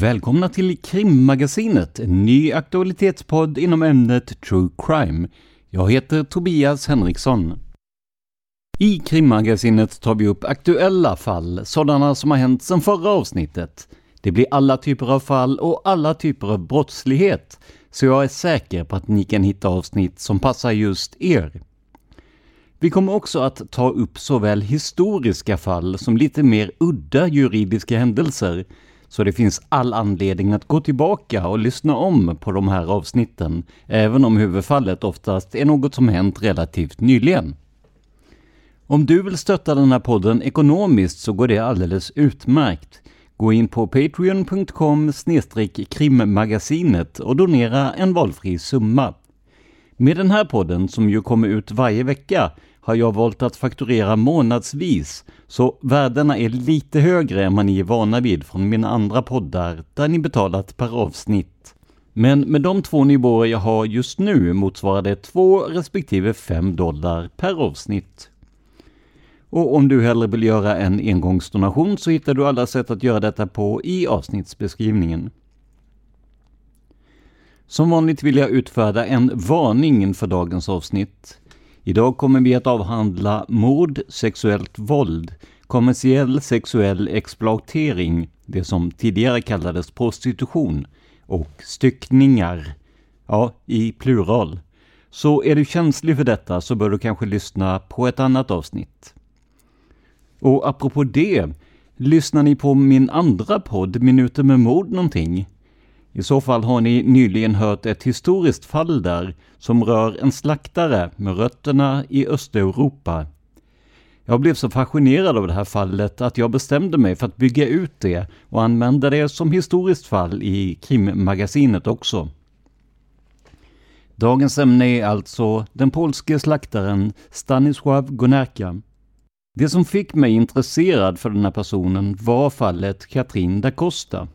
Välkomna till Krimmagasinet, en ny aktualitetspodd inom ämnet True Crime. Jag heter Tobias Henriksson. I Krimmagasinet tar vi upp aktuella fall, sådana som har hänt sedan förra avsnittet. Det blir alla typer av fall och alla typer av brottslighet, så jag är säker på att ni kan hitta avsnitt som passar just er. Vi kommer också att ta upp såväl historiska fall som lite mer udda juridiska händelser, så det finns all anledning att gå tillbaka och lyssna om på de här avsnitten, även om huvudfallet oftast är något som hänt relativt nyligen. Om du vill stötta den här podden ekonomiskt så går det alldeles utmärkt. Gå in på patreon.com krimmagasinet och donera en valfri summa. Med den här podden, som ju kommer ut varje vecka, har jag valt att fakturera månadsvis, så värdena är lite högre än vad ni är vana vid från mina andra poddar, där ni betalat per avsnitt. Men med de två nivåer jag har just nu motsvarar det 2 respektive 5 dollar per avsnitt. Och om du hellre vill göra en engångsdonation så hittar du alla sätt att göra detta på i avsnittsbeskrivningen. Som vanligt vill jag utfärda en varning inför dagens avsnitt. Idag kommer vi att avhandla mord, sexuellt våld, kommersiell sexuell exploatering, det som tidigare kallades prostitution, och styckningar, ja, i plural. Så är du känslig för detta så bör du kanske lyssna på ett annat avsnitt. Och apropå det, lyssnar ni på min andra podd, Minuter med mord någonting? I så fall har ni nyligen hört ett historiskt fall där som rör en slaktare med rötterna i Östeuropa. Jag blev så fascinerad av det här fallet att jag bestämde mig för att bygga ut det och använda det som historiskt fall i krimmagasinet också. Dagens ämne är alltså den polske slaktaren Stanisław Gonerka. Det som fick mig intresserad för den här personen var fallet Katrin da Costa.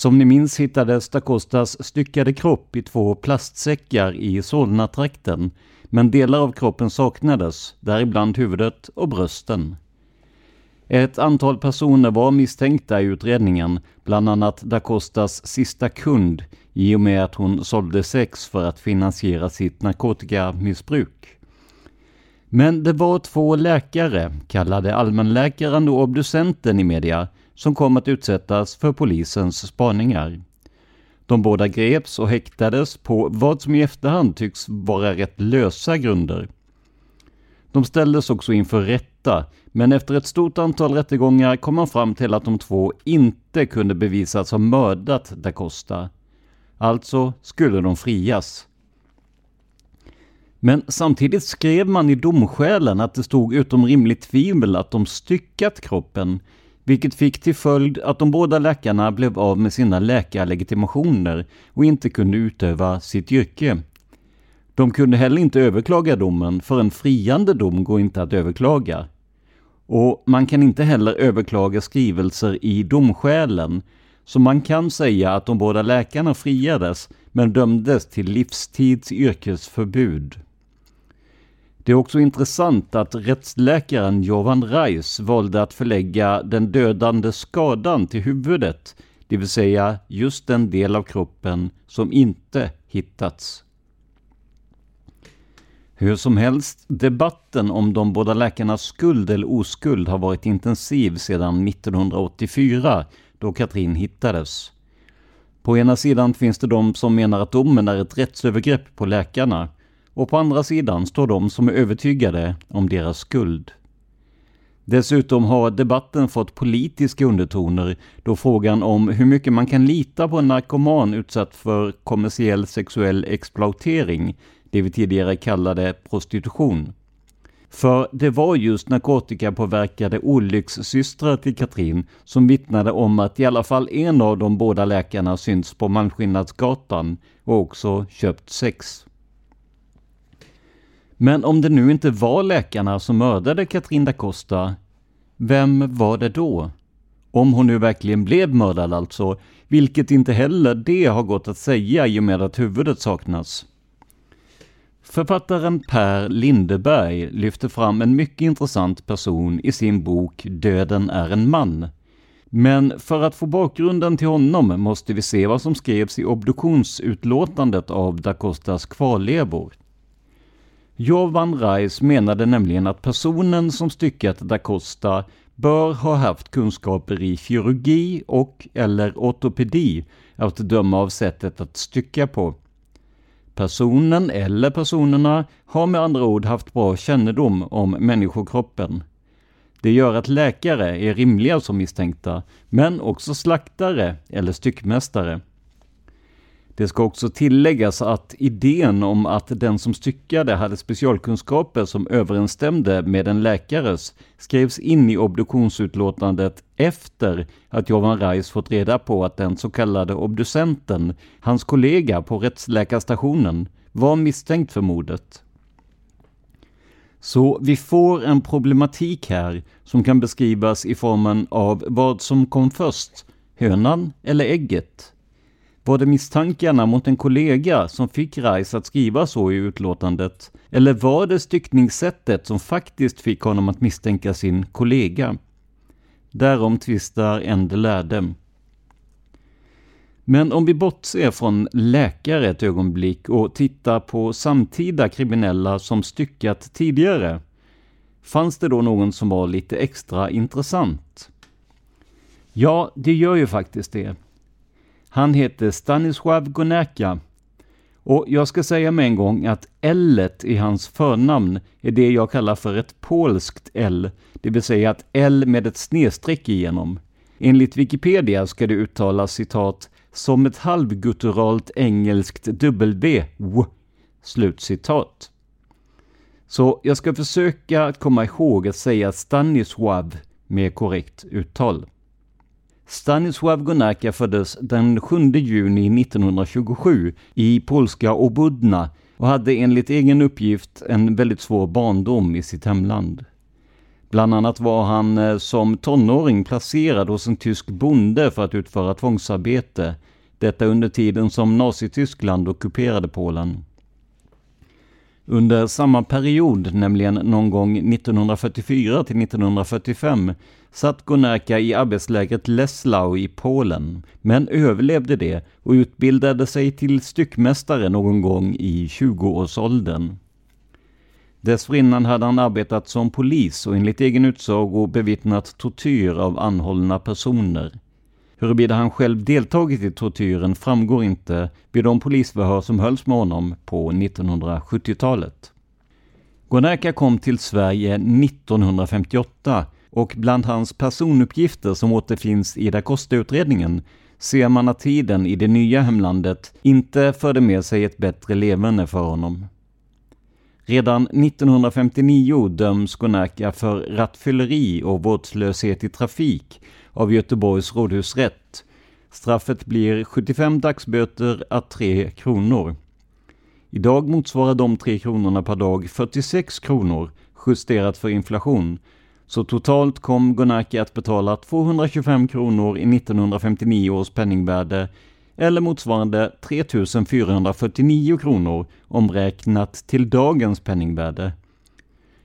Som ni minns hittades da Costas styckade kropp i två plastsäckar i Solna-trakten, men delar av kroppen saknades, däribland huvudet och brösten. Ett antal personer var misstänkta i utredningen, bland annat da Costas sista kund, i och med att hon sålde sex för att finansiera sitt narkotikamissbruk. Men det var två läkare, kallade allmänläkaren och obducenten i media, som kom att utsättas för polisens spaningar. De båda greps och häktades på vad som i efterhand tycks vara rätt lösa grunder. De ställdes också inför rätta men efter ett stort antal rättegångar kom man fram till att de två inte kunde bevisas ha mördat da Costa. Alltså skulle de frias. Men samtidigt skrev man i domskälen att det stod utom rimligt tvivel att de styckat kroppen, vilket fick till följd att de båda läkarna blev av med sina läkarlegitimationer och inte kunde utöva sitt yrke. De kunde heller inte överklaga domen, för en friande dom går inte att överklaga. Och man kan inte heller överklaga skrivelser i domskälen, så man kan säga att de båda läkarna friades, men dömdes till livstids yrkesförbud. Det är också intressant att rättsläkaren Jovan Reis valde att förlägga den dödande skadan till huvudet, det vill säga just den del av kroppen som inte hittats. Hur som helst, debatten om de båda läkarnas skuld eller oskuld har varit intensiv sedan 1984 då Katrin hittades. På ena sidan finns det de som menar att domen är ett rättsövergrepp på läkarna och på andra sidan står de som är övertygade om deras skuld. Dessutom har debatten fått politiska undertoner då frågan om hur mycket man kan lita på en narkoman utsatt för kommersiell sexuell exploatering, det vi tidigare kallade prostitution. För det var just narkotikapåverkade olyckssystrar till Katrin som vittnade om att i alla fall en av de båda läkarna synts på Malmskillnadsgatan och också köpt sex. Men om det nu inte var läkarna som mördade Katrin da Costa, vem var det då? Om hon nu verkligen blev mördad alltså, vilket inte heller det har gått att säga i och med att huvudet saknas. Författaren Per Lindeberg lyfter fram en mycket intressant person i sin bok Döden är en man. Men för att få bakgrunden till honom måste vi se vad som skrevs i obduktionsutlåtandet av da Costas kvarlevor. Jovan Reis menade nämligen att personen som styckat da Costa bör ha haft kunskaper i kirurgi och eller ortopedi att döma av sättet att stycka på. Personen eller personerna har med andra ord haft bra kännedom om människokroppen. Det gör att läkare är rimliga som misstänkta, men också slaktare eller styckmästare. Det ska också tilläggas att idén om att den som styckade hade specialkunskaper som överensstämde med en läkares skrevs in i obduktionsutlåtandet efter att Jovan Reis fått reda på att den så kallade obducenten, hans kollega på rättsläkarstationen, var misstänkt för mordet. Så vi får en problematik här som kan beskrivas i formen av vad som kom först, hönan eller ägget? Var det misstankarna mot en kollega som fick Rice att skriva så i utlåtandet? Eller var det styckningssättet som faktiskt fick honom att misstänka sin kollega? Därom tvistar Ende lärde. Men om vi bortser från läkare ett ögonblick och tittar på samtida kriminella som styckat tidigare, fanns det då någon som var lite extra intressant? Ja, det gör ju faktiskt det. Han heter Stanisław Gonerka Och jag ska säga med en gång att L i hans förnamn är det jag kallar för ett polskt L, det vill säga ett L med ett snedstreck igenom. Enligt Wikipedia ska det uttalas citat som ett halvgutturalt engelskt W, slutcitat. Så jag ska försöka komma ihåg att säga Stanisław med korrekt uttal. Stanisław Gonarka föddes den 7 juni 1927 i polska Obudna och hade enligt egen uppgift en väldigt svår barndom i sitt hemland. Bland annat var han eh, som tonåring placerad hos en tysk bonde för att utföra tvångsarbete. Detta under tiden som Nazityskland ockuperade Polen. Under samma period, nämligen någon gång 1944 till 1945, satt Gonärka i arbetslägret Leslau i Polen, men överlevde det och utbildade sig till styckmästare någon gång i 20-årsåldern. Dessförinnan hade han arbetat som polis och enligt egen utsago bevittnat tortyr av anhållna personer. Huruvida han själv deltagit i tortyren framgår inte vid de polisförhör som hölls med honom på 1970-talet. Gonaka kom till Sverige 1958 och bland hans personuppgifter som återfinns i da Costa-utredningen ser man att tiden i det nya hemlandet inte förde med sig ett bättre leverne för honom. Redan 1959 döms Gonaka för rattfylleri och vårdslöshet i trafik av Göteborgs rådhusrätt. Straffet blir 75 dagsböter à 3 kronor. Idag motsvarar de 3 kronorna per dag 46 kronor justerat för inflation. Så totalt kom Gonaki att betala 225 kronor i 1959 års penningvärde eller motsvarande 3 449 kronor omräknat till dagens penningvärde.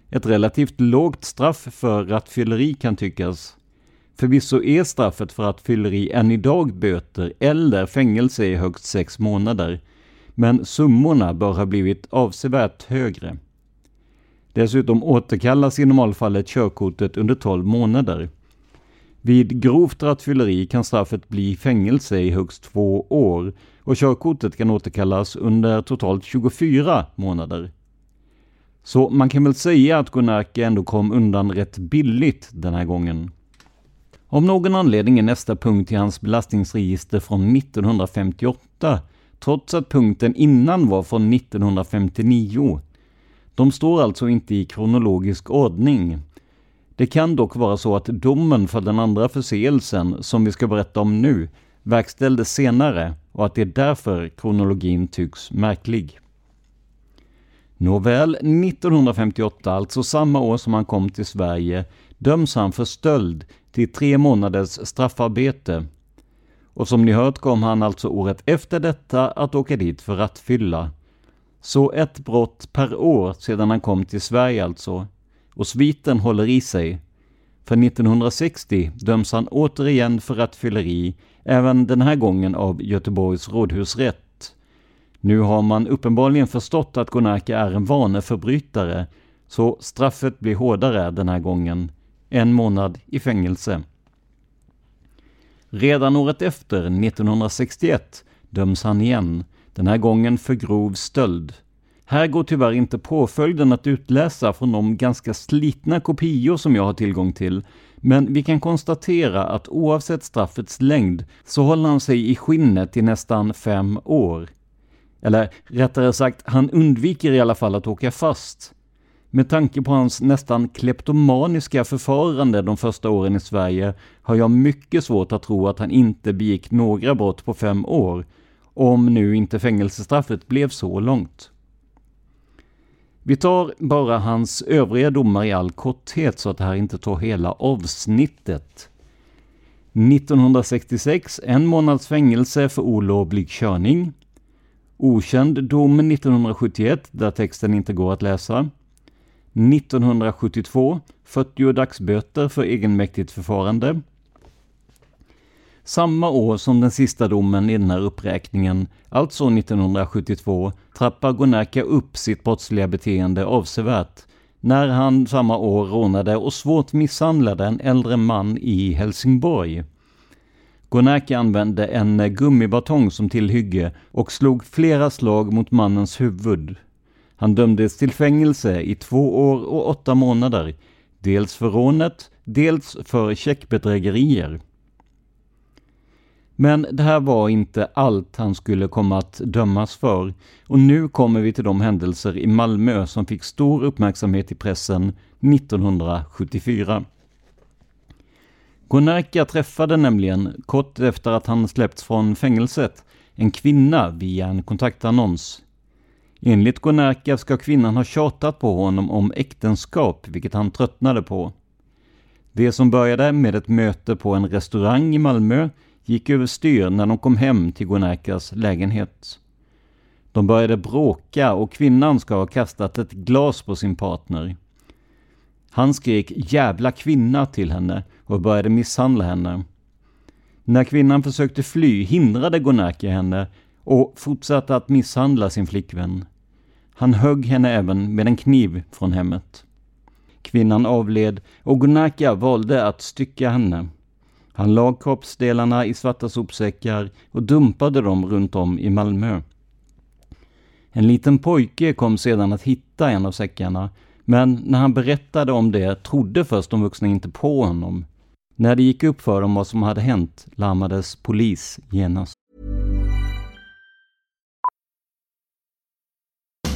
Ett relativt lågt straff för rattfylleri kan tyckas. Förvisso är straffet för rattfylleri än idag böter eller fängelse i högst sex månader, men summorna bör ha blivit avsevärt högre. Dessutom återkallas i normalfallet körkortet under 12 månader. Vid grovt rattfylleri kan straffet bli fängelse i högst två år och körkortet kan återkallas under totalt 24 månader. Så man kan väl säga att Gunnarke ändå kom undan rätt billigt den här gången. Av någon anledning är nästa punkt i hans belastningsregister från 1958, trots att punkten innan var från 1959. De står alltså inte i kronologisk ordning. Det kan dock vara så att domen för den andra förseelsen, som vi ska berätta om nu, verkställdes senare och att det är därför kronologin tycks märklig. Nåväl, 1958, alltså samma år som han kom till Sverige, döms han för stöld till tre månaders straffarbete. Och som ni hört kom han alltså året efter detta att åka dit för rattfylla. Så ett brott per år sedan han kom till Sverige alltså. Och sviten håller i sig. För 1960 döms han återigen för rattfylleri, även den här gången av Göteborgs rådhusrätt. Nu har man uppenbarligen förstått att Gonarka är en vaneförbrytare, så straffet blir hårdare den här gången. En månad i fängelse. Redan året efter, 1961, döms han igen, den här gången för grov stöld. Här går tyvärr inte påföljden att utläsa från de ganska slitna kopior som jag har tillgång till, men vi kan konstatera att oavsett straffets längd så håller han sig i skinnet i nästan fem år. Eller rättare sagt, han undviker i alla fall att åka fast. Med tanke på hans nästan kleptomaniska förfarande de första åren i Sverige har jag mycket svårt att tro att han inte begick några brott på fem år, om nu inte fängelsestraffet blev så långt. Vi tar bara hans övriga domar i all korthet så att det här inte tar hela avsnittet. 1966 en månads fängelse för olovlig körning. Okänd dom 1971 där texten inte går att läsa. 1972 40 dagsböter för egenmäktigt förfarande. Samma år som den sista domen i den här uppräkningen, alltså 1972, trappar Gonaka upp sitt brottsliga beteende avsevärt när han samma år rånade och svårt misshandlade en äldre man i Helsingborg. Gonaka använde en gummibatong som tillhygge och slog flera slag mot mannens huvud. Han dömdes till fängelse i två år och åtta månader, dels för rånet, dels för checkbedrägerier. Men det här var inte allt han skulle komma att dömas för. Och nu kommer vi till de händelser i Malmö som fick stor uppmärksamhet i pressen 1974. Gonarka träffade nämligen, kort efter att han släppts från fängelset, en kvinna via en kontaktannons. Enligt Gonarka ska kvinnan ha tjatat på honom om äktenskap, vilket han tröttnade på. Det som började med ett möte på en restaurang i Malmö gick överstyr när de kom hem till Gonarkas lägenhet. De började bråka och kvinnan ska ha kastat ett glas på sin partner. Han skrek ”jävla kvinna” till henne och började misshandla henne. När kvinnan försökte fly hindrade Gonarka henne och fortsatte att misshandla sin flickvän. Han högg henne även med en kniv från hemmet. Kvinnan avled och Gunaka valde att stycka henne. Han lag kroppsdelarna i svarta sopsäckar och dumpade dem runt om i Malmö. En liten pojke kom sedan att hitta en av säckarna, Men när han berättade om det trodde först de vuxna inte på honom. När det gick upp för dem vad som hade hänt larmades polis genast.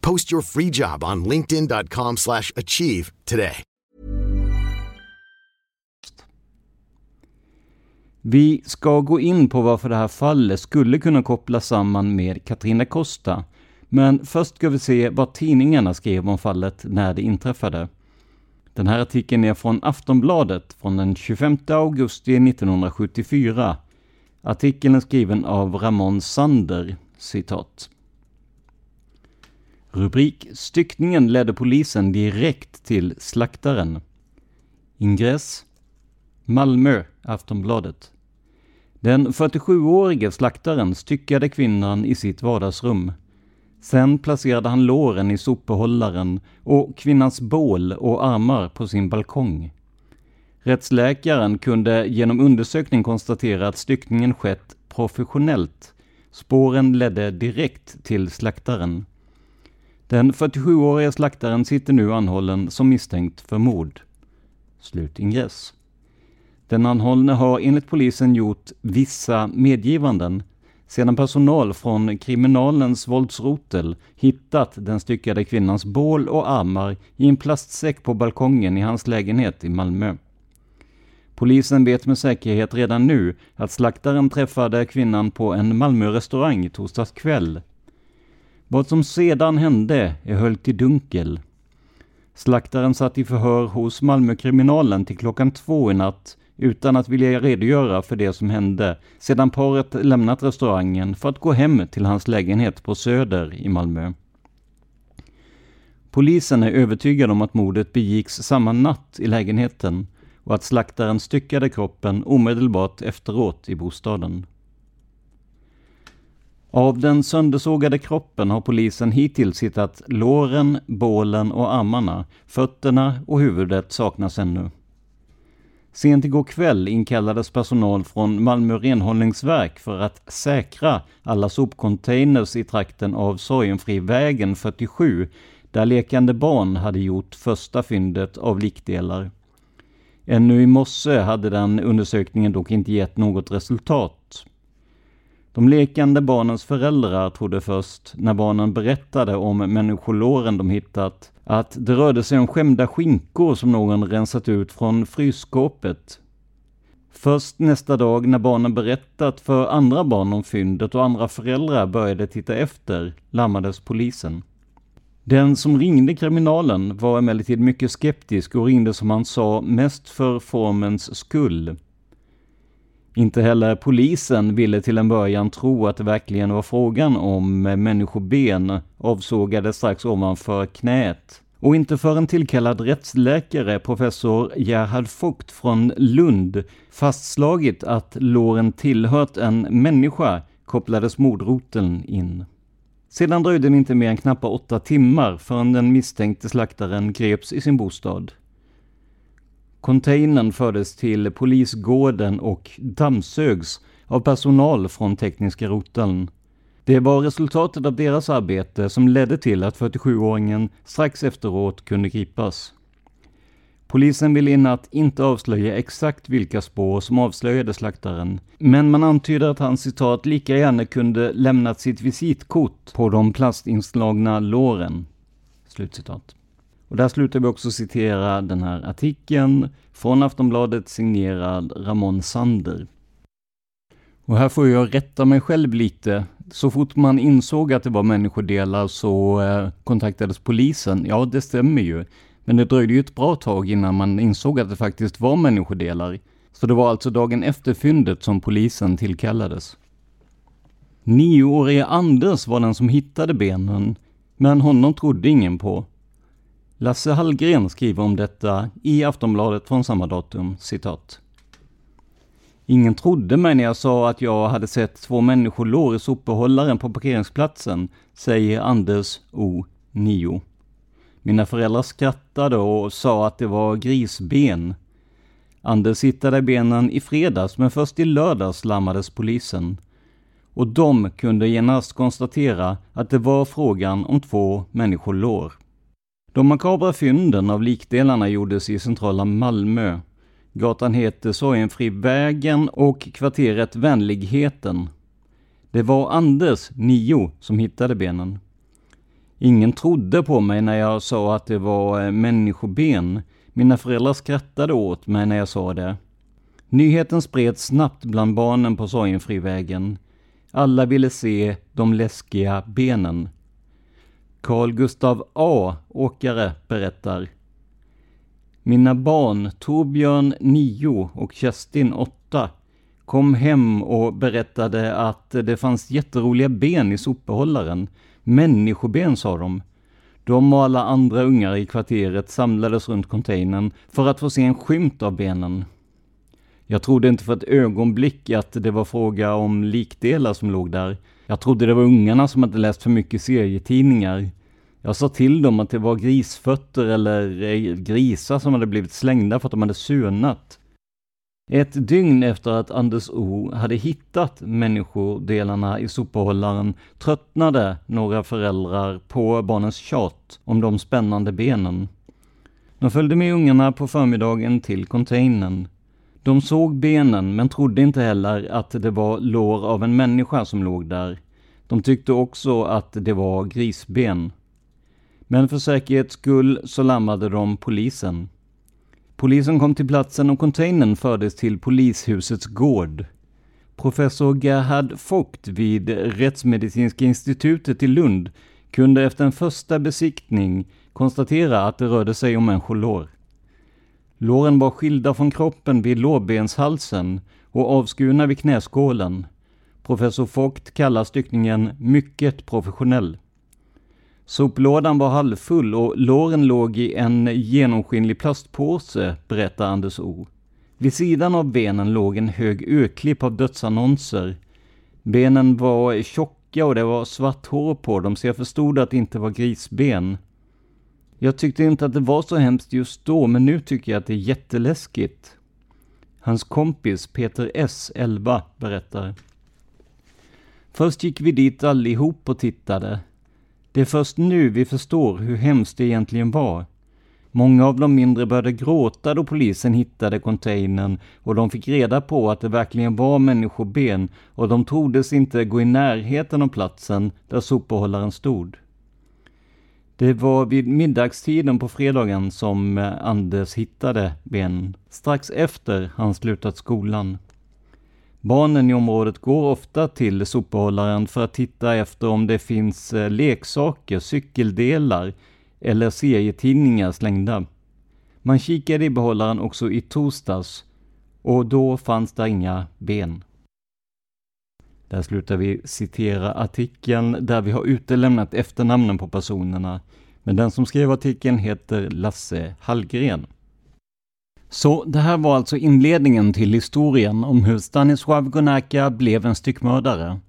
Post your free job on linkedin.com slash achieve today. Vi ska gå in på varför det här fallet skulle kunna kopplas samman med Katrina Costa. Men först ska vi se vad tidningarna skrev om fallet när det inträffade. Den här artikeln är från Aftonbladet från den 25 augusti 1974. Artikeln är skriven av Ramon Sander, citat. Rubrik Styckningen ledde polisen direkt till slaktaren. Ingress Malmö, Aftonbladet. Den 47-årige slaktaren styckade kvinnan i sitt vardagsrum. Sen placerade han låren i sopbehållaren och kvinnans bål och armar på sin balkong. Rättsläkaren kunde genom undersökning konstatera att styckningen skett professionellt. Spåren ledde direkt till slaktaren. Den 47-årige slaktaren sitter nu anhållen som misstänkt för mord. Slutingress. Den anhållne har enligt polisen gjort vissa medgivanden sedan personal från kriminalens våldsrotel hittat den styckade kvinnans bål och armar i en plastsäck på balkongen i hans lägenhet i Malmö. Polisen vet med säkerhet redan nu att slaktaren träffade kvinnan på en Malmö-restaurang torsdags kväll. Vad som sedan hände är höljt i dunkel. Slaktaren satt i förhör hos Malmökriminalen till klockan två i natt utan att vilja redogöra för det som hände sedan paret lämnat restaurangen för att gå hem till hans lägenhet på Söder i Malmö. Polisen är övertygad om att mordet begicks samma natt i lägenheten och att slaktaren styckade kroppen omedelbart efteråt i bostaden. Av den söndersågade kroppen har polisen hittills hittat låren, bålen och armarna. Fötterna och huvudet saknas ännu. Sent igår kväll inkallades personal från Malmö renhållningsverk för att säkra alla sopcontainers i trakten av Sorgenfrivägen 47, där lekande barn hade gjort första fyndet av likdelar. Ännu i morse hade den undersökningen dock inte gett något resultat. De lekande barnens föräldrar trodde först, när barnen berättade om människolåren de hittat, att det rörde sig om skämda skinkor som någon rensat ut från frysskåpet. Först nästa dag när barnen berättat för andra barn om fyndet och andra föräldrar började titta efter, larmades polisen. Den som ringde kriminalen var emellertid mycket skeptisk och ringde som han sa mest för formens skull. Inte heller polisen ville till en början tro att det verkligen var frågan om människoben avsågade strax ovanför knät. Och inte för en tillkallad rättsläkare, professor Gerhard Vogt från Lund, fastslagit att låren tillhört en människa kopplades mordroteln in. Sedan dröjde det inte mer än knappt åtta timmar förrän den misstänkte slaktaren greps i sin bostad. Containern fördes till polisgården och dammsögs av personal från tekniska roteln. Det var resultatet av deras arbete som ledde till att 47-åringen strax efteråt kunde gripas. Polisen ville i natt inte avslöja exakt vilka spår som avslöjade slaktaren, men man antyder att han citat lika gärna kunde lämnat sitt visitkort på de plastinslagna låren. Slutcitat. Och där slutar vi också citera den här artikeln från Aftonbladet signerad Ramon Sander. Och här får jag rätta mig själv lite. Så fort man insåg att det var människodelar så eh, kontaktades polisen. Ja, det stämmer ju. Men det dröjde ju ett bra tag innan man insåg att det faktiskt var människodelar. Så det var alltså dagen efter fyndet som polisen tillkallades. Nioårige Anders var den som hittade benen, men honom trodde ingen på. Lasse Hallgren skriver om detta i Aftonbladet från samma datum, citat. Ingen trodde mig när jag sa att jag hade sett två människolår i sopbehållaren på parkeringsplatsen, säger Anders O. 9. Mina föräldrar skrattade och sa att det var grisben. Anders hittade benen i fredags, men först i lördags larmades polisen. Och de kunde genast konstatera att det var frågan om två människolår. De makabra fynden av likdelarna gjordes i centrala Malmö. Gatan heter Sorgenfrivägen och kvarteret Vänligheten. Det var Anders, nio, som hittade benen. Ingen trodde på mig när jag sa att det var eh, människoben. Mina föräldrar skrattade åt mig när jag sa det. Nyheten spreds snabbt bland barnen på Sorgenfrivägen. Alla ville se de läskiga benen. Carl Gustav A. Åkare berättar. Mina barn, Torbjörn 9 och Kerstin 8, kom hem och berättade att det fanns jätteroliga ben i sopbehållaren. Människoben, sa de. De och alla andra ungar i kvarteret samlades runt containern för att få se en skymt av benen. Jag trodde inte för ett ögonblick att det var fråga om likdelar som låg där. Jag trodde det var ungarna som hade läst för mycket serietidningar. Jag sa till dem att det var grisfötter eller eh, grisar som hade blivit slängda för att de hade surnat. Ett dygn efter att Anders O hade hittat människodelarna i sopbehållaren tröttnade några föräldrar på barnens tjat om de spännande benen. De följde med ungarna på förmiddagen till containern. De såg benen men trodde inte heller att det var lår av en människa som låg där. De tyckte också att det var grisben. Men för säkerhets skull så larmade de polisen. Polisen kom till platsen och containern fördes till polishusets gård. Professor Gerhard Vogt vid Rättsmedicinska institutet i Lund kunde efter en första besiktning konstatera att det rörde sig om människolår. Låren var skilda från kroppen vid lårbenshalsen och avskurna vid knäskålen. Professor Vogt kallar styckningen mycket professionell. Soplådan var halvfull och låren låg i en genomskinlig plastpåse, berättar Anders O. Vid sidan av benen låg en hög urklipp av dödsannonser. Benen var tjocka och det var svart hår på dem, så jag förstod att det inte var grisben. Jag tyckte inte att det var så hemskt just då, men nu tycker jag att det är jätteläskigt. Hans kompis Peter S, 11, berättar. Först gick vi dit allihop och tittade. Det är först nu vi förstår hur hemskt det egentligen var. Många av de mindre började gråta då polisen hittade containern och de fick reda på att det verkligen var människoben och de tordes inte gå i närheten av platsen där sopbehållaren stod. Det var vid middagstiden på fredagen som eh, Anders hittade benen, strax efter han slutat skolan. Barnen i området går ofta till sopbehållaren för att titta efter om det finns eh, leksaker, cykeldelar eller serietidningar slängda. Man kikade i behållaren också i torsdags och då fanns där inga ben. Där slutar vi citera artikeln där vi har utelämnat efternamnen på personerna. Men den som skrev artikeln heter Lasse Hallgren. Så det här var alltså inledningen till historien om hur Stanislav Gonaka blev en styckmördare.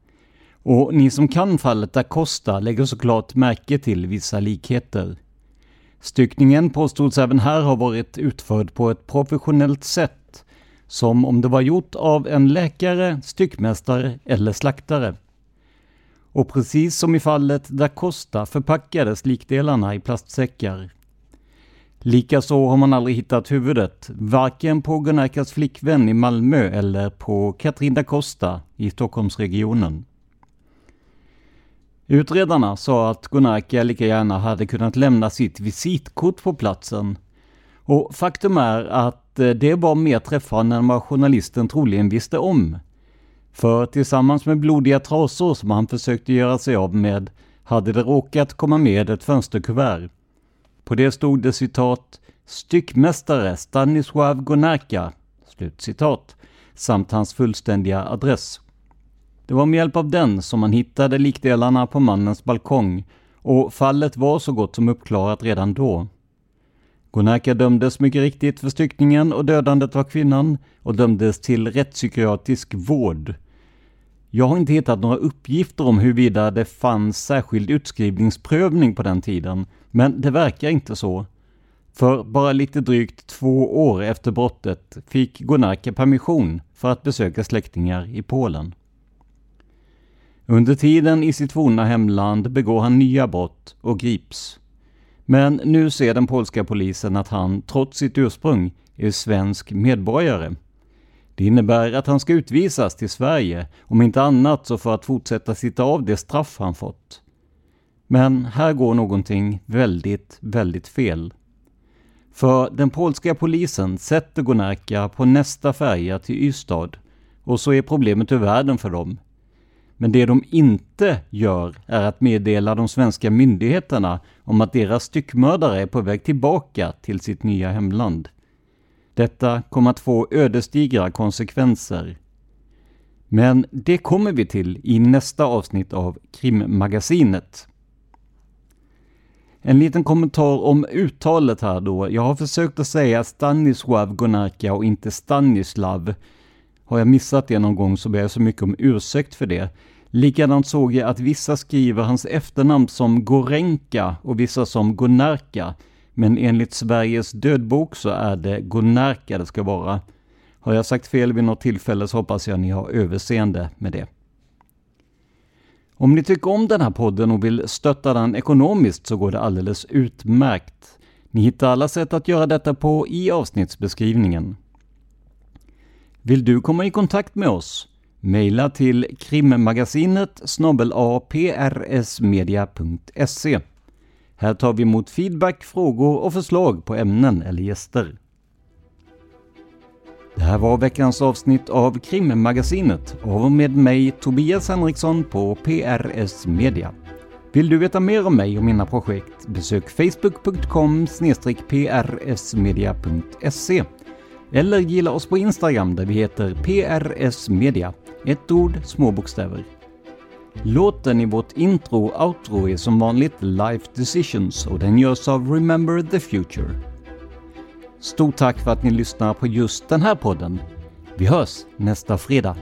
Och ni som kan fallet Acosta lägger såklart märke till vissa likheter. Styckningen påstods även här ha varit utförd på ett professionellt sätt, som om det var gjort av en läkare, styckmästare eller slaktare. Och precis som i fallet da Costa förpackades likdelarna i plastsäckar. Likaså har man aldrig hittat huvudet, varken på Gunnarkas flickvän i Malmö eller på Katrin da Costa i Stockholmsregionen. Utredarna sa att Gunarka lika gärna hade kunnat lämna sitt visitkort på platsen. Och faktum är att eh, det var mer träffande än vad journalisten troligen visste om. För tillsammans med blodiga trasor som han försökte göra sig av med hade det råkat komma med ett fönsterkuvert. På det stod det citat ”Styckmästare Stanisław Gonarka” slut citat, samt hans fullständiga adress. Det var med hjälp av den som man hittade likdelarna på mannens balkong och fallet var så gott som uppklarat redan då. Gonarka dömdes mycket riktigt för styckningen och dödandet av kvinnan och dömdes till rättspsykiatrisk vård. Jag har inte hittat några uppgifter om huruvida det fanns särskild utskrivningsprövning på den tiden, men det verkar inte så. För bara lite drygt två år efter brottet fick Gonarka permission för att besöka släktingar i Polen. Under tiden i sitt forna hemland begår han nya brott och grips. Men nu ser den polska polisen att han, trots sitt ursprung, är svensk medborgare. Det innebär att han ska utvisas till Sverige, om inte annat så för att fortsätta sitta av det straff han fått. Men här går någonting väldigt, väldigt fel. För den polska polisen sätter Gonarka på nästa färja till Ystad och så är problemet ur världen för dem. Men det de inte gör är att meddela de svenska myndigheterna om att deras styckmördare är på väg tillbaka till sitt nya hemland. Detta kommer att få ödesdigra konsekvenser. Men det kommer vi till i nästa avsnitt av Krimmagasinet. En liten kommentar om uttalet här då. Jag har försökt att säga Stanislav Gonarka och inte Stanislav. Har jag missat det någon gång så ber jag så mycket om ursäkt för det. Likadant såg jag att vissa skriver hans efternamn som Gorenka och vissa som Gonarka. Men enligt Sveriges dödbok så är det Gonarka det ska vara. Har jag sagt fel vid något tillfälle så hoppas jag ni har överseende med det. Om ni tycker om den här podden och vill stötta den ekonomiskt så går det alldeles utmärkt. Ni hittar alla sätt att göra detta på i avsnittsbeskrivningen. Vill du komma i kontakt med oss? Maila till krimmagasinet aprsmedia.se. Här tar vi emot feedback, frågor och förslag på ämnen eller gäster. Det här var veckans avsnitt av Krimmagasinet av med mig Tobias Henriksson på PRS Media. Vill du veta mer om mig och mina projekt? Besök facebook.com prsmedia.se eller gilla oss på Instagram där vi heter PRS Media. Ett ord, små bokstäver. Låten i vårt intro och outro är som vanligt Life Decisions och den görs av Remember the Future. Stort tack för att ni lyssnar på just den här podden. Vi hörs nästa fredag.